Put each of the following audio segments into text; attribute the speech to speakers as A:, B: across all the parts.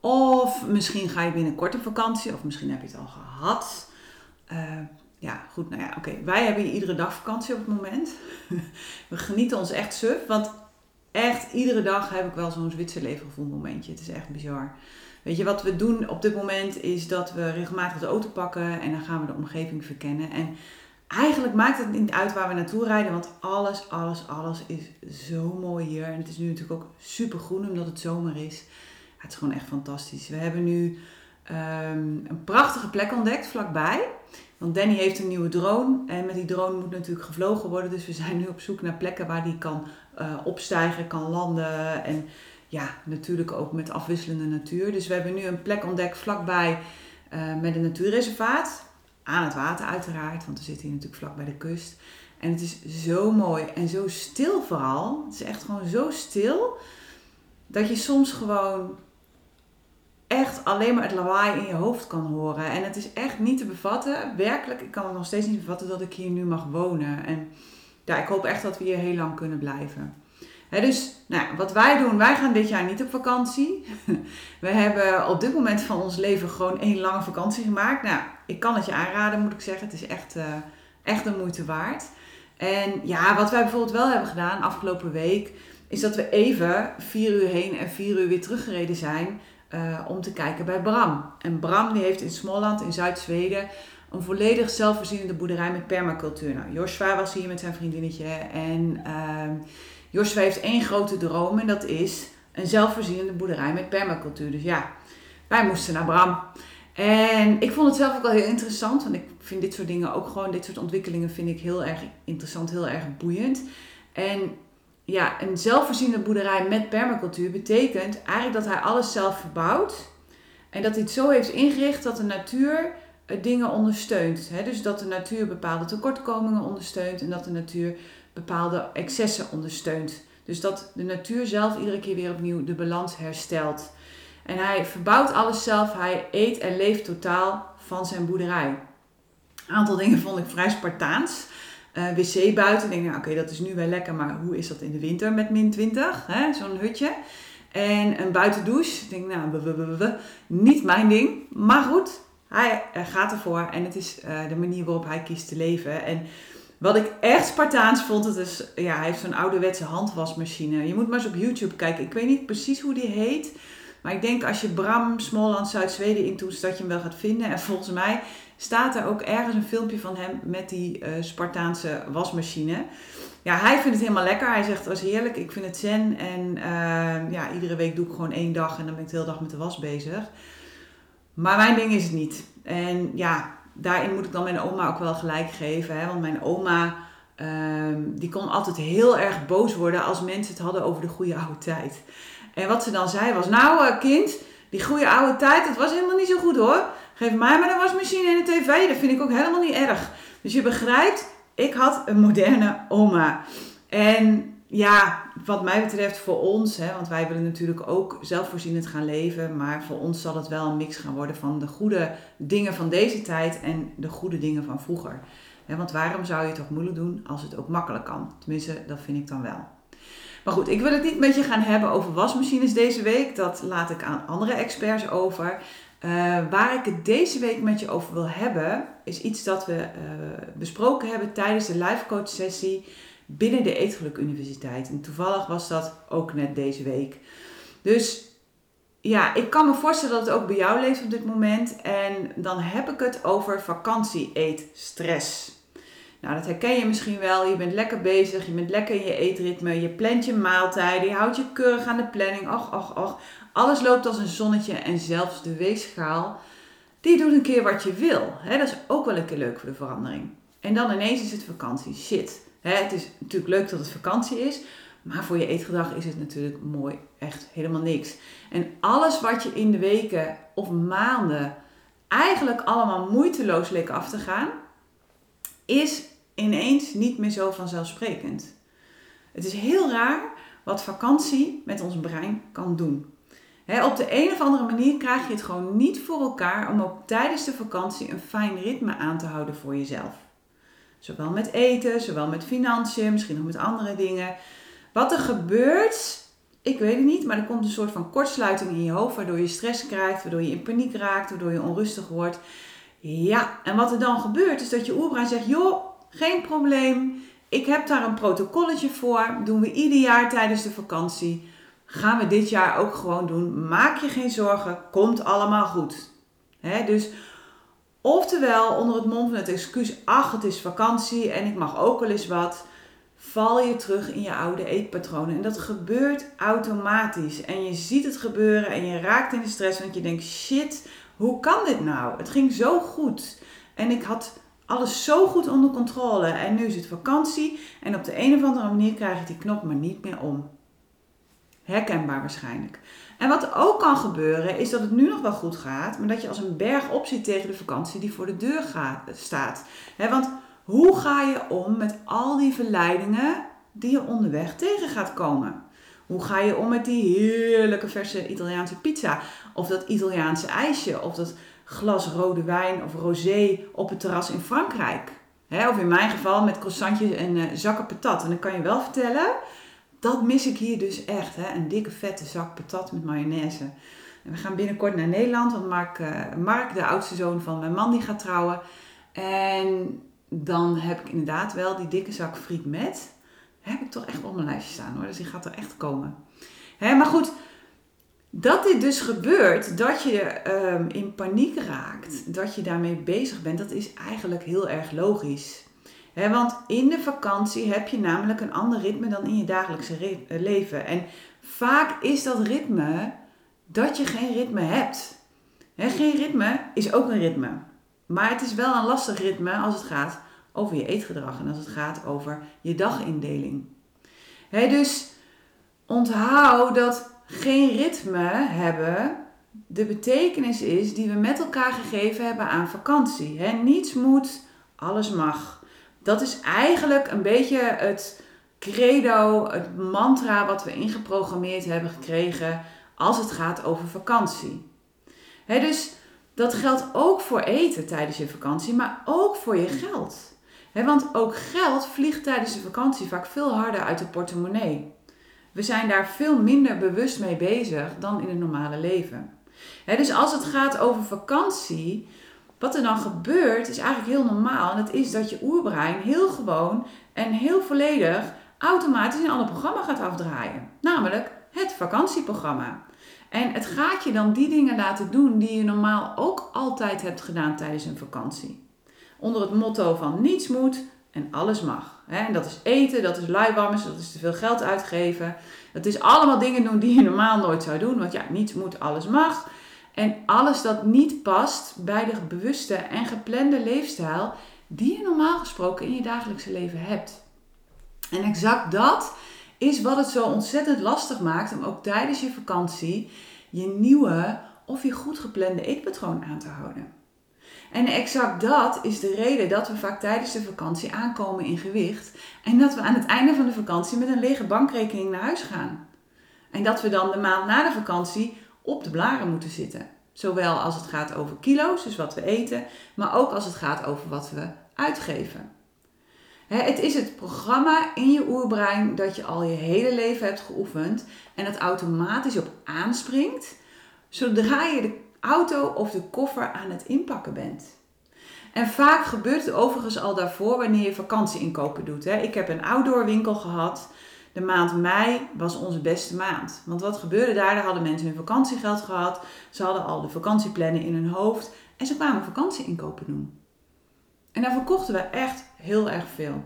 A: Of misschien ga je binnenkort op vakantie, of misschien heb je het al gehad. Uh, ja, goed, nou ja, oké. Wij hebben hier iedere dag vakantie op het moment. We genieten ons echt suf, want echt iedere dag heb ik wel zo'n Zwitserlevengevoel momentje. Het is echt bizar. Weet je, wat we doen op dit moment is dat we regelmatig de auto pakken en dan gaan we de omgeving verkennen. En eigenlijk maakt het niet uit waar we naartoe rijden, want alles, alles, alles is zo mooi hier. En het is nu natuurlijk ook super groen omdat het zomer is. Het is gewoon echt fantastisch. We hebben nu ehm, een prachtige plek ontdekt vlakbij. Want Danny heeft een nieuwe drone. En met die drone moet natuurlijk gevlogen worden. Dus we zijn nu op zoek naar plekken waar die kan uh, opstijgen, kan landen. En ja, natuurlijk ook met afwisselende natuur. Dus we hebben nu een plek ontdekt vlakbij uh, met een natuurreservaat. Aan het water uiteraard, want we zitten hier natuurlijk vlak bij de kust. En het is zo mooi en zo stil vooral. Het is echt gewoon zo stil. Dat je soms gewoon echt alleen maar het lawaai in je hoofd kan horen. En het is echt niet te bevatten. Werkelijk, ik kan het nog steeds niet bevatten dat ik hier nu mag wonen. En ja, ik hoop echt dat we hier heel lang kunnen blijven. dus nou, wat wij doen, wij gaan dit jaar niet op vakantie. We hebben op dit moment van ons leven gewoon één lange vakantie gemaakt. Nou, ik kan het je aanraden, moet ik zeggen. Het is echt, uh, echt de moeite waard. En ja, wat wij bijvoorbeeld wel hebben gedaan afgelopen week, is dat we even vier uur heen en vier uur weer teruggereden zijn uh, om te kijken bij Bram. En Bram die heeft in Småland in Zuid-Zweden een volledig zelfvoorzienende boerderij met permacultuur. Nou, Joshua was hier met zijn vriendinnetje en uh, Joshua heeft één grote droom en dat is een zelfvoorzienende boerderij met permacultuur. Dus ja, wij moesten naar Bram. En ik vond het zelf ook wel heel interessant, want ik vind dit soort dingen ook gewoon, dit soort ontwikkelingen vind ik heel erg interessant, heel erg boeiend. En ja, een zelfvoorzienende boerderij met permacultuur betekent eigenlijk dat hij alles zelf verbouwt. En dat hij het zo heeft ingericht dat de natuur eh, dingen ondersteunt. Dus dat de natuur bepaalde tekortkomingen ondersteunt en dat de natuur bepaalde excessen ondersteunt. Dus dat de natuur zelf iedere keer weer opnieuw de balans herstelt. En hij verbouwt alles zelf, hij eet en leeft totaal van zijn boerderij. Een aantal dingen vond ik vrij Spartaans. Uh, wc buiten. denk, nou oké, dat is nu wel lekker, maar hoe is dat in de winter met min 20? Zo'n hutje. En een buitendouche. Ik denk, nou, niet mijn ding. Maar goed, hij gaat ervoor en het is uh, de manier waarop hij kiest te leven. En wat ik echt Spartaans vond, het is, ja, hij heeft zo'n ouderwetse handwasmachine. Je moet maar eens op YouTube kijken. Ik weet niet precies hoe die heet. Maar ik denk als je Bram, Småland, Zuid-Zweden intoetst, dat je hem wel gaat vinden. En volgens mij staat er ook ergens een filmpje van hem met die uh, Spartaanse wasmachine. Ja, hij vindt het helemaal lekker. Hij zegt, het was heerlijk. Ik vind het zen. En uh, ja, iedere week doe ik gewoon één dag en dan ben ik de hele dag met de was bezig. Maar mijn ding is het niet. En ja, daarin moet ik dan mijn oma ook wel gelijk geven. Hè? Want mijn oma, uh, die kon altijd heel erg boos worden als mensen het hadden over de goede oude tijd. En wat ze dan zei was, nou uh, kind, die goede oude tijd, dat was helemaal niet zo goed hoor. Geef mij maar een wasmachine en een tv. Dat vind ik ook helemaal niet erg. Dus je begrijpt, ik had een moderne oma. En ja, wat mij betreft voor ons, hè, want wij willen natuurlijk ook zelfvoorzienend gaan leven. Maar voor ons zal het wel een mix gaan worden van de goede dingen van deze tijd en de goede dingen van vroeger. want waarom zou je het toch moeilijk doen als het ook makkelijk kan? Tenminste, dat vind ik dan wel. Maar goed, ik wil het niet met je gaan hebben over wasmachines deze week. Dat laat ik aan andere experts over. Uh, waar ik het deze week met je over wil hebben, is iets dat we uh, besproken hebben tijdens de live coach sessie binnen de Eetgeluk Universiteit. En toevallig was dat ook net deze week. Dus ja, ik kan me voorstellen dat het ook bij jou leeft op dit moment. En dan heb ik het over vakantie-eetstress. Nou, dat herken je misschien wel. Je bent lekker bezig, je bent lekker in je eetritme, je plant je maaltijden, je houdt je keurig aan de planning. Och, och, och. Alles loopt als een zonnetje en zelfs de weegschaal, die doet een keer wat je wil. dat is ook wel een keer leuk voor de verandering. En dan ineens is het vakantie. Shit. het is natuurlijk leuk dat het vakantie is, maar voor je eetgedrag is het natuurlijk mooi echt helemaal niks. En alles wat je in de weken of maanden eigenlijk allemaal moeiteloos leek af te gaan, is ineens niet meer zo vanzelfsprekend. Het is heel raar wat vakantie met ons brein kan doen. op de een of andere manier krijg je het gewoon niet voor elkaar om ook tijdens de vakantie een fijn ritme aan te houden voor jezelf. Zowel met eten, zowel met financiën, misschien nog met andere dingen. Wat er gebeurt, ik weet het niet, maar er komt een soort van kortsluiting in je hoofd, waardoor je stress krijgt, waardoor je in paniek raakt, waardoor je onrustig wordt. Ja, en wat er dan gebeurt, is dat je oerbrein zegt: joh, geen probleem. Ik heb daar een protocolletje voor. Doen we ieder jaar tijdens de vakantie. Gaan we dit jaar ook gewoon doen. Maak je geen zorgen. Komt allemaal goed. dus oftewel onder het mom van het excuus. Ach, het is vakantie en ik mag ook wel eens wat. Val je terug in je oude eetpatronen. En dat gebeurt automatisch. En je ziet het gebeuren en je raakt in de stress. Want je denkt, shit, hoe kan dit nou? Het ging zo goed. En ik had alles zo goed onder controle. En nu is het vakantie en op de een of andere manier krijg je die knop maar niet meer om. Herkenbaar waarschijnlijk. En wat ook kan gebeuren is dat het nu nog wel goed gaat, maar dat je als een berg op zit tegen de vakantie die voor de deur staat. want hoe ga je om met al die verleidingen die je onderweg tegen gaat komen? Hoe ga je om met die heerlijke verse Italiaanse pizza? Of dat Italiaanse ijsje? Of dat glas rode wijn of rosé op het terras in Frankrijk. of in mijn geval met croissantjes en uh, zakken patat. En dan kan je wel vertellen, dat mis ik hier dus echt. Hè? Een dikke vette zak patat met mayonaise. En we gaan binnenkort naar Nederland, want Mark, uh, Mark, de oudste zoon van mijn man, die gaat trouwen. En dan heb ik inderdaad wel die dikke zak friet met. Heb ik toch echt op mijn lijstje staan hoor. Dus die gaat er echt komen. Maar goed, dat dit dus gebeurt, dat je um, in paniek raakt, dat je daarmee bezig bent, dat is eigenlijk heel erg logisch. want in de vakantie heb je namelijk een ander ritme dan in je dagelijkse eh, leven. En vaak is dat ritme dat je geen ritme hebt. geen ritme is ook een ritme. Maar het is wel een lastig ritme als het gaat over je eetgedrag en als het gaat over je dagindeling. dus onthoud dat geen ritme hebben de betekenis is die we met elkaar gegeven hebben aan vakantie. He, niets moet, alles mag. Dat is eigenlijk een beetje het credo, het mantra wat we ingeprogrammeerd hebben gekregen als het gaat over vakantie. He, dus dat geldt ook voor eten tijdens je vakantie, maar ook voor je geld. want ook geld vliegt tijdens de vakantie vaak veel harder uit de portemonnee. We zijn daar veel minder bewust mee bezig dan in het normale leven. dus als het gaat over vakantie, wat er dan gebeurt is eigenlijk heel normaal. En dat is dat je oerbrein heel gewoon en heel volledig automatisch een ander programma gaat afdraaien. Namelijk het vakantieprogramma. En het gaat je dan die dingen laten doen die je normaal ook altijd hebt gedaan tijdens een vakantie. Onder het motto van niets moet, en alles mag. En dat is eten, dat is luiwammers, dat is te veel geld uitgeven. Dat is allemaal dingen doen die je normaal nooit zou doen. Want ja, niets moet, alles mag. En alles dat niet past bij de bewuste en geplande leefstijl die je normaal gesproken in je dagelijkse leven hebt. En exact dat is wat het zo ontzettend lastig maakt om ook tijdens je vakantie je nieuwe of je goed geplande eetpatroon aan te houden. En exact dat is de reden dat we vaak tijdens de vakantie aankomen in gewicht. En dat we aan het einde van de vakantie met een lege bankrekening naar huis gaan. En dat we dan de maand na de vakantie op de blaren moeten zitten. Zowel als het gaat over kilo's, dus wat we eten, maar ook als het gaat over wat we uitgeven. Het is het programma in je oerbrein dat je al je hele leven hebt geoefend en het automatisch op aanspringt zodra je de auto of de koffer aan het inpakken bent. En vaak gebeurt het overigens al daarvoor wanneer je vakantieinkopen doet. Hè. Ik heb een outdoor winkel gehad. De maand mei was onze beste maand. Want wat gebeurde daar? Daar hadden mensen hun vakantiegeld gehad. Ze hadden al de vakantieplannen in hun hoofd. En ze kwamen vakantieinkopen doen. En daar verkochten we echt heel erg veel.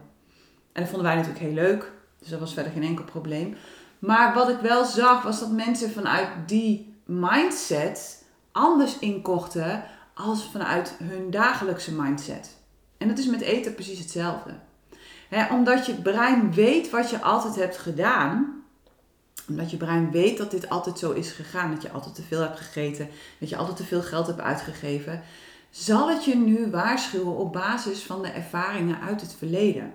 A: En dat vonden wij natuurlijk heel leuk. Dus dat was verder geen enkel probleem. Maar wat ik wel zag was dat mensen vanuit die mindset anders inkochten als vanuit hun dagelijkse mindset. En dat is met eten precies hetzelfde. omdat je brein weet wat je altijd hebt gedaan, omdat je brein weet dat dit altijd zo is gegaan, dat je altijd te veel hebt gegeten, dat je altijd te veel geld hebt uitgegeven, zal het je nu waarschuwen op basis van de ervaringen uit het verleden.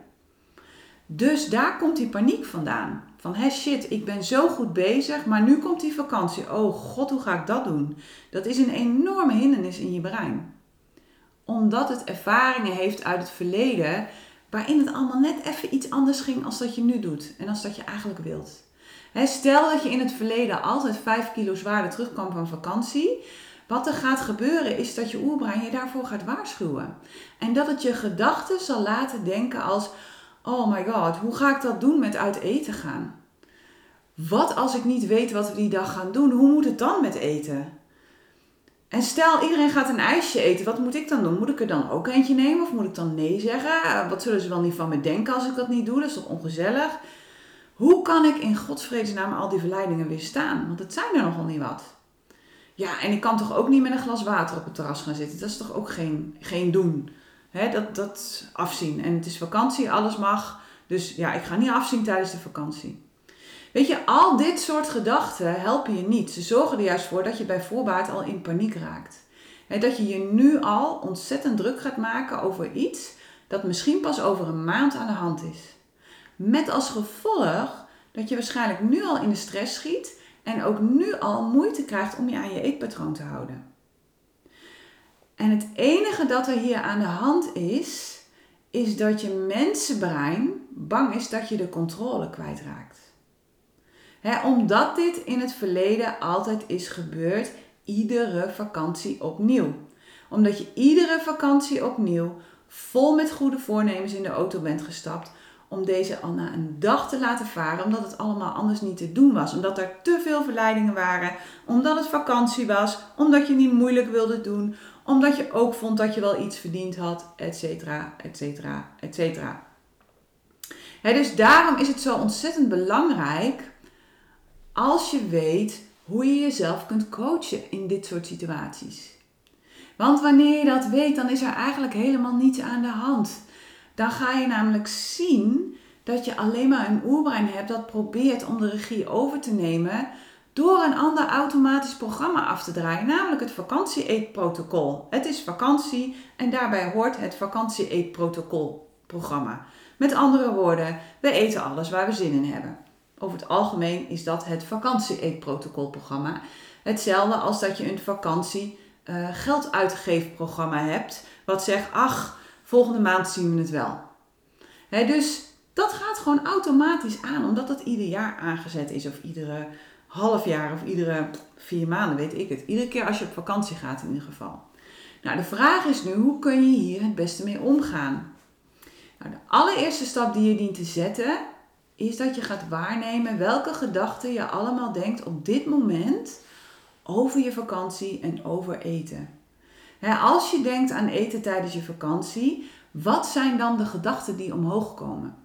A: Dus daar komt die paniek vandaan. Van hé shit, ik ben zo goed bezig, maar nu komt die vakantie. Oh god, hoe ga ik dat doen? Dat is een enorme hindernis in je brein. Omdat het ervaringen heeft uit het verleden waarin het allemaal net even iets anders ging als dat je nu doet en als dat je eigenlijk wilt. stel dat je in het verleden altijd 5 kilo zwaarder terugkwam van vakantie. Wat er gaat gebeuren is dat je oerbrein je daarvoor gaat waarschuwen. En dat het je gedachten zal laten denken als oh my god, hoe ga ik dat doen met uit eten gaan? Wat als ik niet weet wat we die dag gaan doen? Hoe moet het dan met eten? En stel, iedereen gaat een ijsje eten. Wat moet ik dan doen? Moet ik er dan ook eentje nemen? Of moet ik dan nee zeggen? Eh, wat zullen ze wel niet van me denken als ik dat niet doe? Dat is toch ongezellig? Hoe kan ik in Gods vredesnaam al die verleidingen weerstaan? Want het zijn er nogal niet wat. Ja, en ik kan toch ook niet met een glas water op het terras gaan zitten? Dat is toch ook geen, geen doen? Dat, dat afzien. En het is vakantie, alles mag. Dus ja, ik ga niet afzien tijdens de vakantie. Weet je, al dit soort gedachten helpen je niet. Ze zorgen er juist voor dat je bij voorbaat al in paniek raakt. dat je je nu al ontzettend druk gaat maken over iets dat misschien pas over een maand aan de hand is. Met als gevolg dat je waarschijnlijk nu al in de stress schiet en ook nu al moeite krijgt om je aan je eetpatroon te houden. En het enige dat er hier aan de hand is, is dat je mensenbrein bang is dat je de controle kwijtraakt. Omdat dit in het verleden altijd is gebeurd, iedere vakantie opnieuw. Omdat je iedere vakantie opnieuw vol met goede voornemens in de auto bent gestapt om deze al na een dag te laten varen, omdat het allemaal anders niet te doen was. Omdat er te veel verleidingen waren, omdat het vakantie was, omdat je niet moeilijk wilde doen, omdat je ook vond dat je wel iets verdiend had, et cetera, et cetera, et cetera. dus daarom is het zo ontzettend belangrijk als je weet hoe je jezelf kunt coachen in dit soort situaties. Want wanneer je dat weet, dan is er eigenlijk helemaal niets aan de hand. Dan ga je namelijk zien dat je alleen maar een oerbrein hebt dat probeert om de regie over te nemen door een ander automatisch programma af te draaien, namelijk het vakantie-eetprotocol. Het is vakantie en daarbij hoort het vakantie-eetprotocol programma. Met andere woorden, we eten alles waar we zin in hebben. Over het algemeen is dat het vakantie-eetprotocolprogramma. Hetzelfde als dat je een vakantie uh, geld programma hebt, wat zegt, ach, volgende maand zien we het wel. dus dat gaat gewoon automatisch aan, omdat dat ieder jaar aangezet is of iedere half jaar of iedere vier maanden, weet ik het. Iedere keer als je op vakantie gaat in ieder geval. Nou, de vraag is nu, hoe kun je hier het beste mee omgaan? Nou, de allereerste stap die je dient te zetten, is dat je gaat waarnemen welke gedachten je allemaal denkt op dit moment over je vakantie en over eten. als je denkt aan eten tijdens je vakantie, wat zijn dan de gedachten die omhoog komen?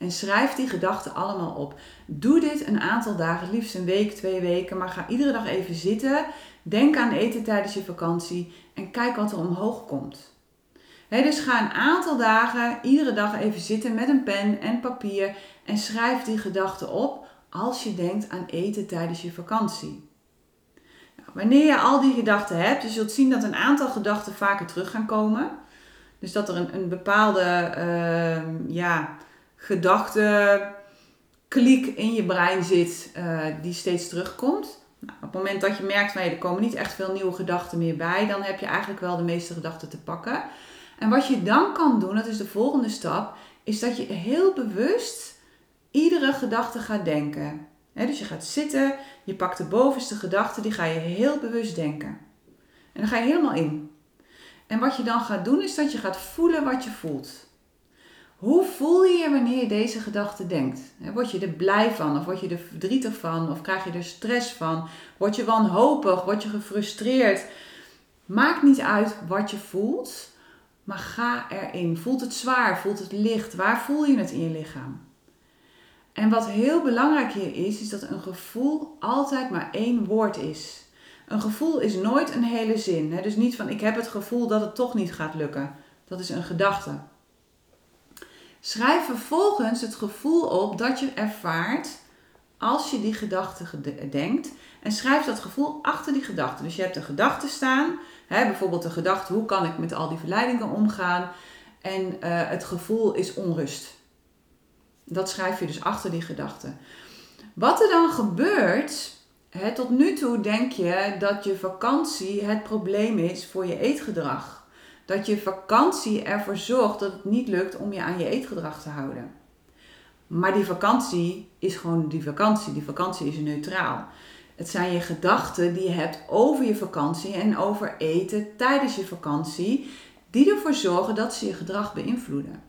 A: En schrijf die gedachten allemaal op. Doe dit een aantal dagen, liefst een week, twee weken, maar ga iedere dag even zitten. Denk aan eten tijdens je vakantie en kijk wat er omhoog komt. dus ga een aantal dagen, iedere dag even zitten met een pen en papier en schrijf die gedachten op als je denkt aan eten tijdens je vakantie. Nou, wanneer je al die gedachten hebt, je zult zien dat een aantal gedachten vaker terug gaan komen. Dus dat er een, een bepaalde uh, ja, kliek in je brein zit uh, die steeds terugkomt. Nou, op het moment dat je merkt van er komen niet echt veel nieuwe gedachten meer bij, dan heb je eigenlijk wel de meeste gedachten te pakken. En wat je dan kan doen, dat is de volgende stap, is dat je heel bewust iedere gedachte gaat denken. dus je gaat zitten, je pakt de bovenste gedachte, die ga je heel bewust denken. En dan ga je helemaal in. En wat je dan gaat doen, is dat je gaat voelen wat je voelt. Hoe voel je je wanneer je deze gedachte denkt? Word je er blij van of word je er verdrietig van of krijg je er stress van? Word je wanhopig? Word je gefrustreerd? Maakt niet uit wat je voelt, maar ga erin. Voelt het zwaar? Voelt het licht? Waar voel je het in je lichaam? En wat heel belangrijk hier is, is dat een gevoel altijd maar één woord is. Een gevoel is nooit een hele zin. Dus niet van ik heb het gevoel dat het toch niet gaat lukken. Dat is een gedachte. Schrijf vervolgens het gevoel op dat je ervaart als je die gedachte denkt. En schrijf dat gevoel achter die gedachte. Dus je hebt een gedachte staan. Hè, bijvoorbeeld de gedachte, hoe kan ik met al die verleidingen omgaan? En uh, het gevoel is onrust. Dat schrijf je dus achter die gedachte. Wat er dan gebeurt, hè, tot nu toe denk je dat je vakantie het probleem is voor je eetgedrag. Dat je vakantie ervoor zorgt dat het niet lukt om je aan je eetgedrag te houden. Maar die vakantie is gewoon die vakantie. Die vakantie is neutraal. Het zijn je gedachten die je hebt over je vakantie en over eten tijdens je vakantie, die ervoor zorgen dat ze je gedrag beïnvloeden.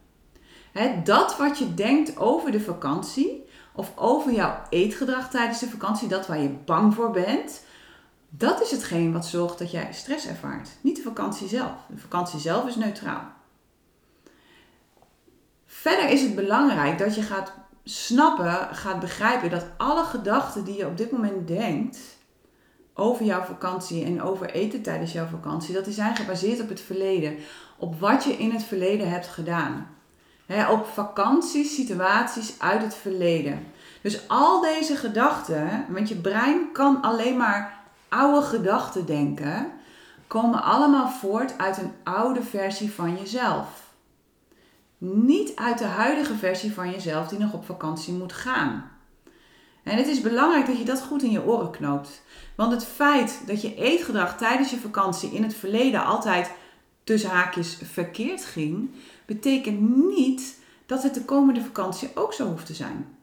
A: dat wat je denkt over de vakantie of over jouw eetgedrag tijdens de vakantie, dat waar je bang voor bent, dat is hetgeen wat zorgt dat jij stress ervaart. Niet de vakantie zelf. De vakantie zelf is neutraal. Verder is het belangrijk dat je gaat snappen, gaat begrijpen dat alle gedachten die je op dit moment denkt over jouw vakantie en over eten tijdens jouw vakantie, dat die zijn gebaseerd op het verleden. Op wat je in het verleden hebt gedaan. op vakantiesituaties uit het verleden. Dus al deze gedachten, want je brein kan alleen maar oude gedachten denken, komen allemaal voort uit een oude versie van jezelf. Niet uit de huidige versie van jezelf die nog op vakantie moet gaan. En het is belangrijk dat je dat goed in je oren knoopt. Want het feit dat je eetgedrag tijdens je vakantie in het verleden altijd tussen haakjes verkeerd ging, betekent niet dat het de komende vakantie ook zo hoeft te zijn.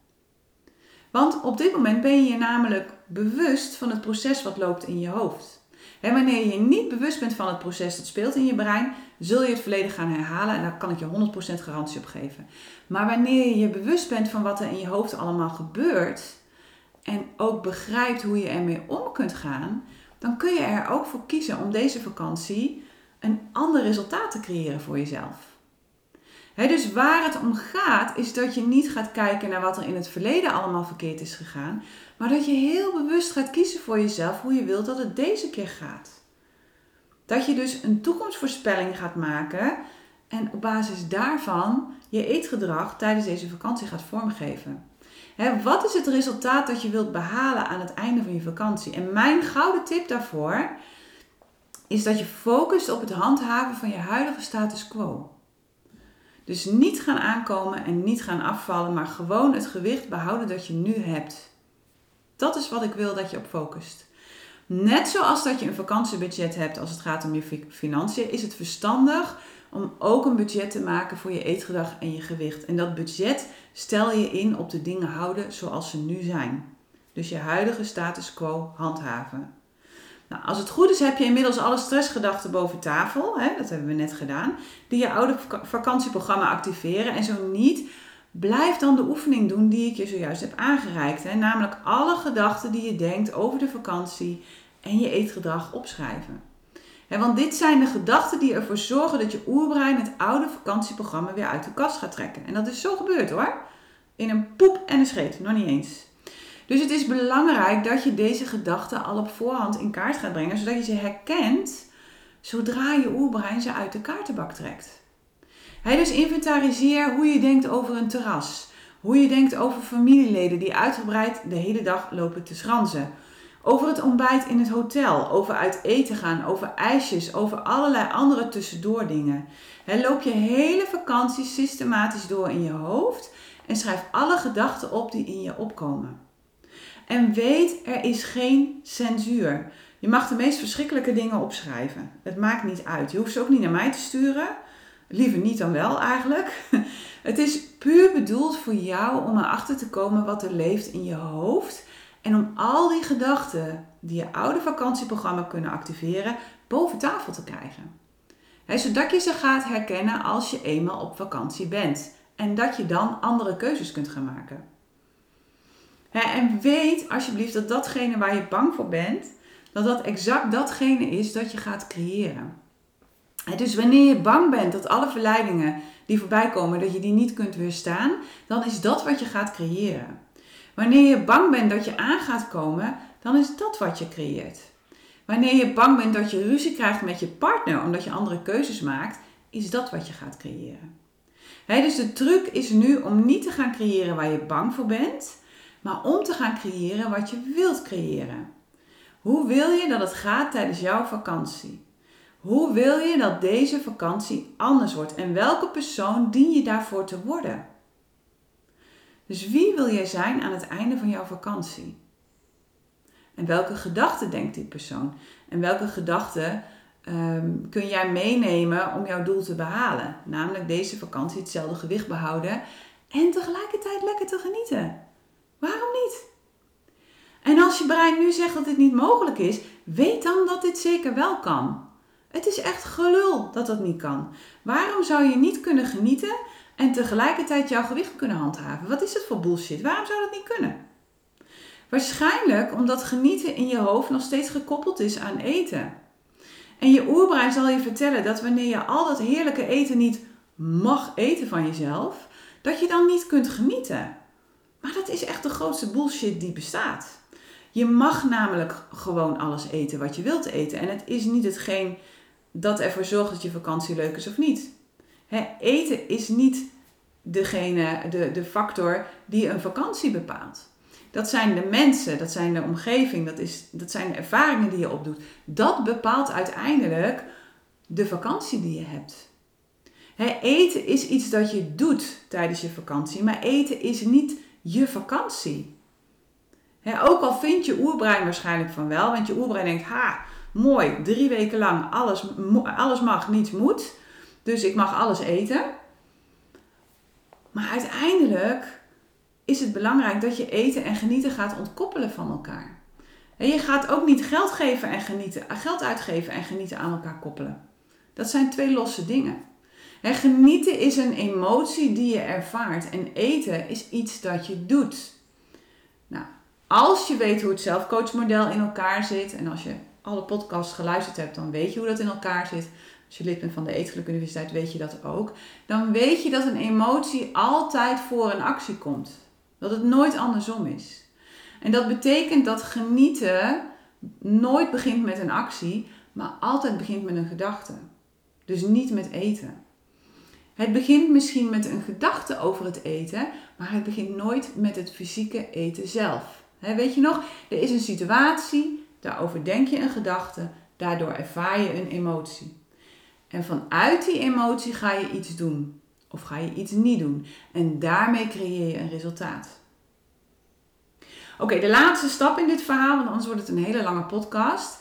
A: Want op dit moment ben je je namelijk bewust van het proces wat loopt in je hoofd. En wanneer je niet bewust bent van het proces dat speelt in je brein, zul je het verleden gaan herhalen en daar kan ik je 100% garantie op geven. Maar wanneer je je bewust bent van wat er in je hoofd allemaal gebeurt en ook begrijpt hoe je ermee om kunt gaan, dan kun je er ook voor kiezen om deze vakantie een ander resultaat te creëren voor jezelf. Dus waar het om gaat, is dat je niet gaat kijken naar wat er in het verleden allemaal verkeerd is gegaan, maar dat je heel bewust gaat kiezen voor jezelf hoe je wilt dat het deze keer gaat. Dat je dus een toekomstvoorspelling gaat maken en op basis daarvan je eetgedrag tijdens deze vakantie gaat vormgeven. wat is het resultaat dat je wilt behalen aan het einde van je vakantie? En mijn gouden tip daarvoor is dat je focust op het handhaven van je huidige status quo. Dus niet gaan aankomen en niet gaan afvallen, maar gewoon het gewicht behouden dat je nu hebt. Dat is wat ik wil dat je op focust. Net zoals dat je een vakantiebudget hebt als het gaat om je financiën, is het verstandig om ook een budget te maken voor je eetgedrag en je gewicht. En dat budget stel je in op de dingen houden zoals ze nu zijn. Dus je huidige status quo handhaven. Nou, als het goed is, heb je inmiddels alle stressgedachten boven tafel. Hè, dat hebben we net gedaan. Die je oude vakantieprogramma activeren. En zo niet, blijf dan de oefening doen die ik je zojuist heb aangereikt. Hè? Namelijk alle gedachten die je denkt over de vakantie en je eetgedrag opschrijven. want dit zijn de gedachten die ervoor zorgen dat je oerbrein het oude vakantieprogramma weer uit de kast gaat trekken. En dat is zo gebeurd hoor. In een poep en een scheet, nog niet eens. Dus het is belangrijk dat je deze gedachten al op voorhand in kaart gaat brengen, zodat je ze herkent zodra je oerbrein ze uit de kaartenbak trekt. He, dus inventariseer hoe je denkt over een terras. Hoe je denkt over familieleden die uitgebreid de hele dag lopen te schranzen. Over het ontbijt in het hotel, over uit eten gaan, over ijsjes, over allerlei andere tussendoor dingen. loop je hele vakantie systematisch door in je hoofd en schrijf alle gedachten op die in je opkomen. En weet, er is geen censuur. Je mag de meest verschrikkelijke dingen opschrijven. Het maakt niet uit. Je hoeft ze ook niet naar mij te sturen. Liever niet dan wel eigenlijk. Het is puur bedoeld voor jou om erachter te komen wat er leeft in je hoofd. En om al die gedachten die je oude vakantieprogramma kunnen activeren, boven tafel te krijgen. zodat je ze gaat herkennen als je eenmaal op vakantie bent. En dat je dan andere keuzes kunt gaan maken. En weet alsjeblieft dat datgene waar je bang voor bent, dat dat exact datgene is dat je gaat creëren. Dus wanneer je bang bent dat alle verleidingen die voorbij komen, dat je die niet kunt weerstaan, dan is dat wat je gaat creëren. Wanneer je bang bent dat je aan gaat komen, dan is dat wat je creëert. Wanneer je bang bent dat je ruzie krijgt met je partner omdat je andere keuzes maakt, is dat wat je gaat creëren. dus de truc is nu om niet te gaan creëren waar je bang voor bent, maar om te gaan creëren wat je wilt creëren. Hoe wil je dat het gaat tijdens jouw vakantie? Hoe wil je dat deze vakantie anders wordt en welke persoon dien je daarvoor te worden? Dus wie wil jij zijn aan het einde van jouw vakantie? En welke gedachten denkt die persoon? En welke gedachten ehm, kun jij meenemen om jouw doel te behalen? Namelijk deze vakantie hetzelfde gewicht behouden en tegelijkertijd lekker te genieten. Waarom niet? En als je brein nu zegt dat dit niet mogelijk is, weet dan dat dit zeker wel kan. Het is echt gelul dat dat niet kan. Waarom zou je niet kunnen genieten en tegelijkertijd jouw gewicht kunnen handhaven? Wat is dat voor bullshit? Waarom zou dat niet kunnen? Waarschijnlijk omdat genieten in je hoofd nog steeds gekoppeld is aan eten. En je oerbrein zal je vertellen dat wanneer je al dat heerlijke eten niet mag eten van jezelf, dat je dan niet kunt genieten. Maar dat is echt de grootste bullshit die bestaat. Je mag namelijk gewoon alles eten wat je wilt eten. En het is niet hetgeen dat ervoor zorgt dat je vakantie leuk is of niet. eten is niet degene, de, de factor die een vakantie bepaalt. Dat zijn de mensen, dat zijn de omgeving, dat, is, dat zijn de ervaringen die je opdoet. Dat bepaalt uiteindelijk de vakantie die je hebt. eten is iets dat je doet tijdens je vakantie, maar eten is niet je vakantie. ook al vindt je oerbrein waarschijnlijk van wel, want je oerbrein denkt, ha, mooi, drie weken lang alles, alles mag, niets moet. Dus ik mag alles eten. Maar uiteindelijk is het belangrijk dat je eten en genieten gaat ontkoppelen van elkaar. En je gaat ook niet geld geven en genieten, geld uitgeven en genieten aan elkaar koppelen. Dat zijn twee losse dingen. En genieten is een emotie die je ervaart en eten is iets dat je doet. Nou, als je weet hoe het zelfcoachmodel in elkaar zit en als je alle podcasts geluisterd hebt, dan weet je hoe dat in elkaar zit. Als je lid bent van de Eetgeluk Universiteit, weet je dat ook. Dan weet je dat een emotie altijd voor een actie komt. Dat het nooit andersom is. En dat betekent dat genieten nooit begint met een actie, maar altijd begint met een gedachte. Dus niet met eten. Het begint misschien met een gedachte over het eten, maar het begint nooit met het fysieke eten zelf. weet je nog, er is een situatie, daarover denk je een gedachte, daardoor ervaar je een emotie. En vanuit die emotie ga je iets doen of ga je iets niet doen. En daarmee creëer je een resultaat. Oké, de laatste stap in dit verhaal, want anders wordt het een hele lange podcast.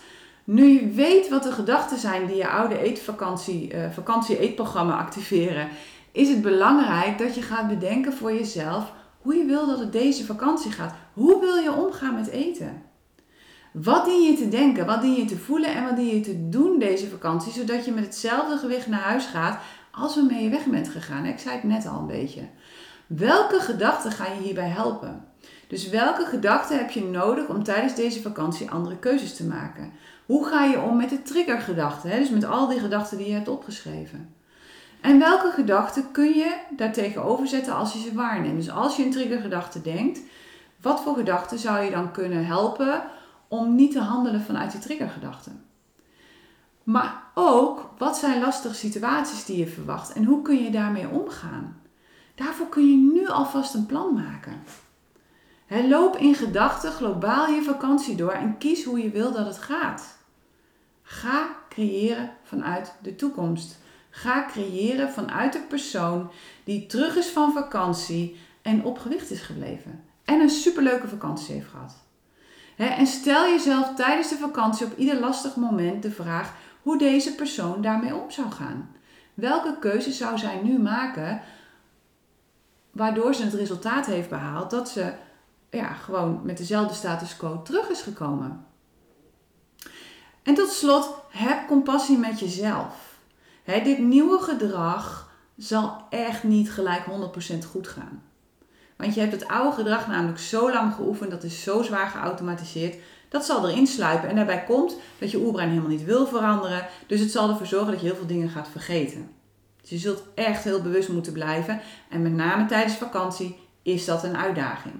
A: Nu je weet wat de gedachten zijn die je oude eetvakantie, uh, vakantie-eetprogramma activeren, is het belangrijk dat je gaat bedenken voor jezelf hoe je wil dat het deze vakantie gaat. Hoe wil je omgaan met eten? Wat dien je te denken, wat dien je te voelen en wat dien je te doen deze vakantie, zodat je met hetzelfde gewicht naar huis gaat als waarmee je weg bent gegaan? Ik zei het net al een beetje. Welke gedachten gaan je hierbij helpen? Dus welke gedachten heb je nodig om tijdens deze vakantie andere keuzes te maken? Hoe ga je om met de triggergedachten? Dus met al die gedachten die je hebt opgeschreven. En welke gedachten kun je daartegenover zetten als je ze waarneemt? Dus als je een triggergedachte denkt, wat voor gedachten zou je dan kunnen helpen om niet te handelen vanuit die triggergedachten? Maar ook, wat zijn lastige situaties die je verwacht en hoe kun je daarmee omgaan? Daarvoor kun je nu alvast een plan maken. loop in gedachten globaal je vakantie door en kies hoe je wil dat het gaat. Ga creëren vanuit de toekomst. Ga creëren vanuit de persoon die terug is van vakantie en op gewicht is gebleven. En een superleuke vakantie heeft gehad. en stel jezelf tijdens de vakantie op ieder lastig moment de vraag hoe deze persoon daarmee om zou gaan. Welke keuze zou zij nu maken waardoor ze het resultaat heeft behaald dat ze ja, gewoon met dezelfde status quo terug is gekomen? En tot slot, heb compassie met jezelf. dit nieuwe gedrag zal echt niet gelijk 100% goed gaan. Want je hebt het oude gedrag namelijk zo lang geoefend, dat is zo zwaar geautomatiseerd, dat zal erin sluipen. En daarbij komt dat je oerbrein helemaal niet wil veranderen, dus het zal ervoor zorgen dat je heel veel dingen gaat vergeten. Dus je zult echt heel bewust moeten blijven en met name tijdens vakantie is dat een uitdaging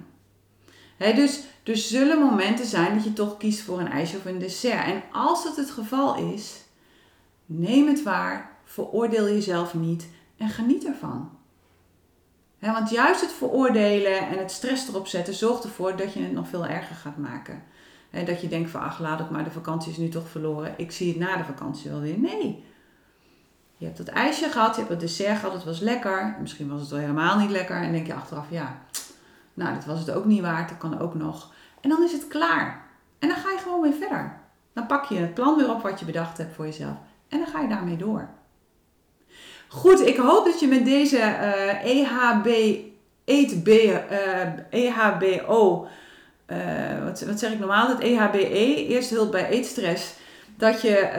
A: dus er zullen momenten zijn dat je toch kiest voor een ijsje of een dessert. En als dat het geval is, neem het waar, veroordeel jezelf niet en geniet ervan. want juist het veroordelen en het stress erop zetten zorgt ervoor dat je het nog veel erger gaat maken. En dat je denkt van ach laat het maar, de vakantie is nu toch verloren. Ik zie het na de vakantie wel weer. Nee. Je hebt dat ijsje gehad, je hebt het dessert gehad, het was lekker. Misschien was het wel helemaal niet lekker. En denk je achteraf, ja, nou dat was het ook niet waard, dat kan ook nog. En dan is het klaar. En dan ga je gewoon weer verder. Dan pak je het plan weer op wat je bedacht hebt voor jezelf. En dan ga je daarmee door. Goed, ik hoop dat je met deze EHB, EHB, uh, EHBO, wat, wat zeg ik normaal? Het EHBE, Eerste Hulp bij Eetstress, dat je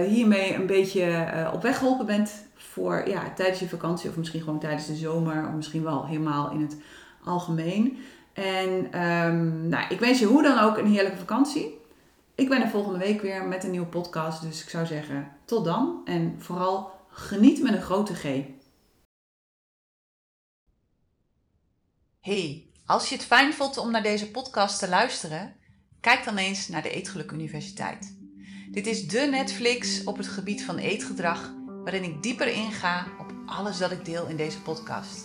A: uh, hiermee een beetje op weg geholpen bent voor ja, tijdens je vakantie of misschien gewoon tijdens de zomer of misschien wel helemaal in het algemeen. En um, nou, ik wens je hoe dan ook een heerlijke vakantie. Ik ben er volgende week weer met een nieuwe podcast, dus ik zou zeggen tot dan en vooral Geniet met een grote G.
B: Hey, als je het fijn vond om naar deze podcast te luisteren, kijk dan eens naar de Eetgeluk Universiteit. Dit is de Netflix op het gebied van eetgedrag, waarin ik dieper inga op alles dat ik deel in deze podcast.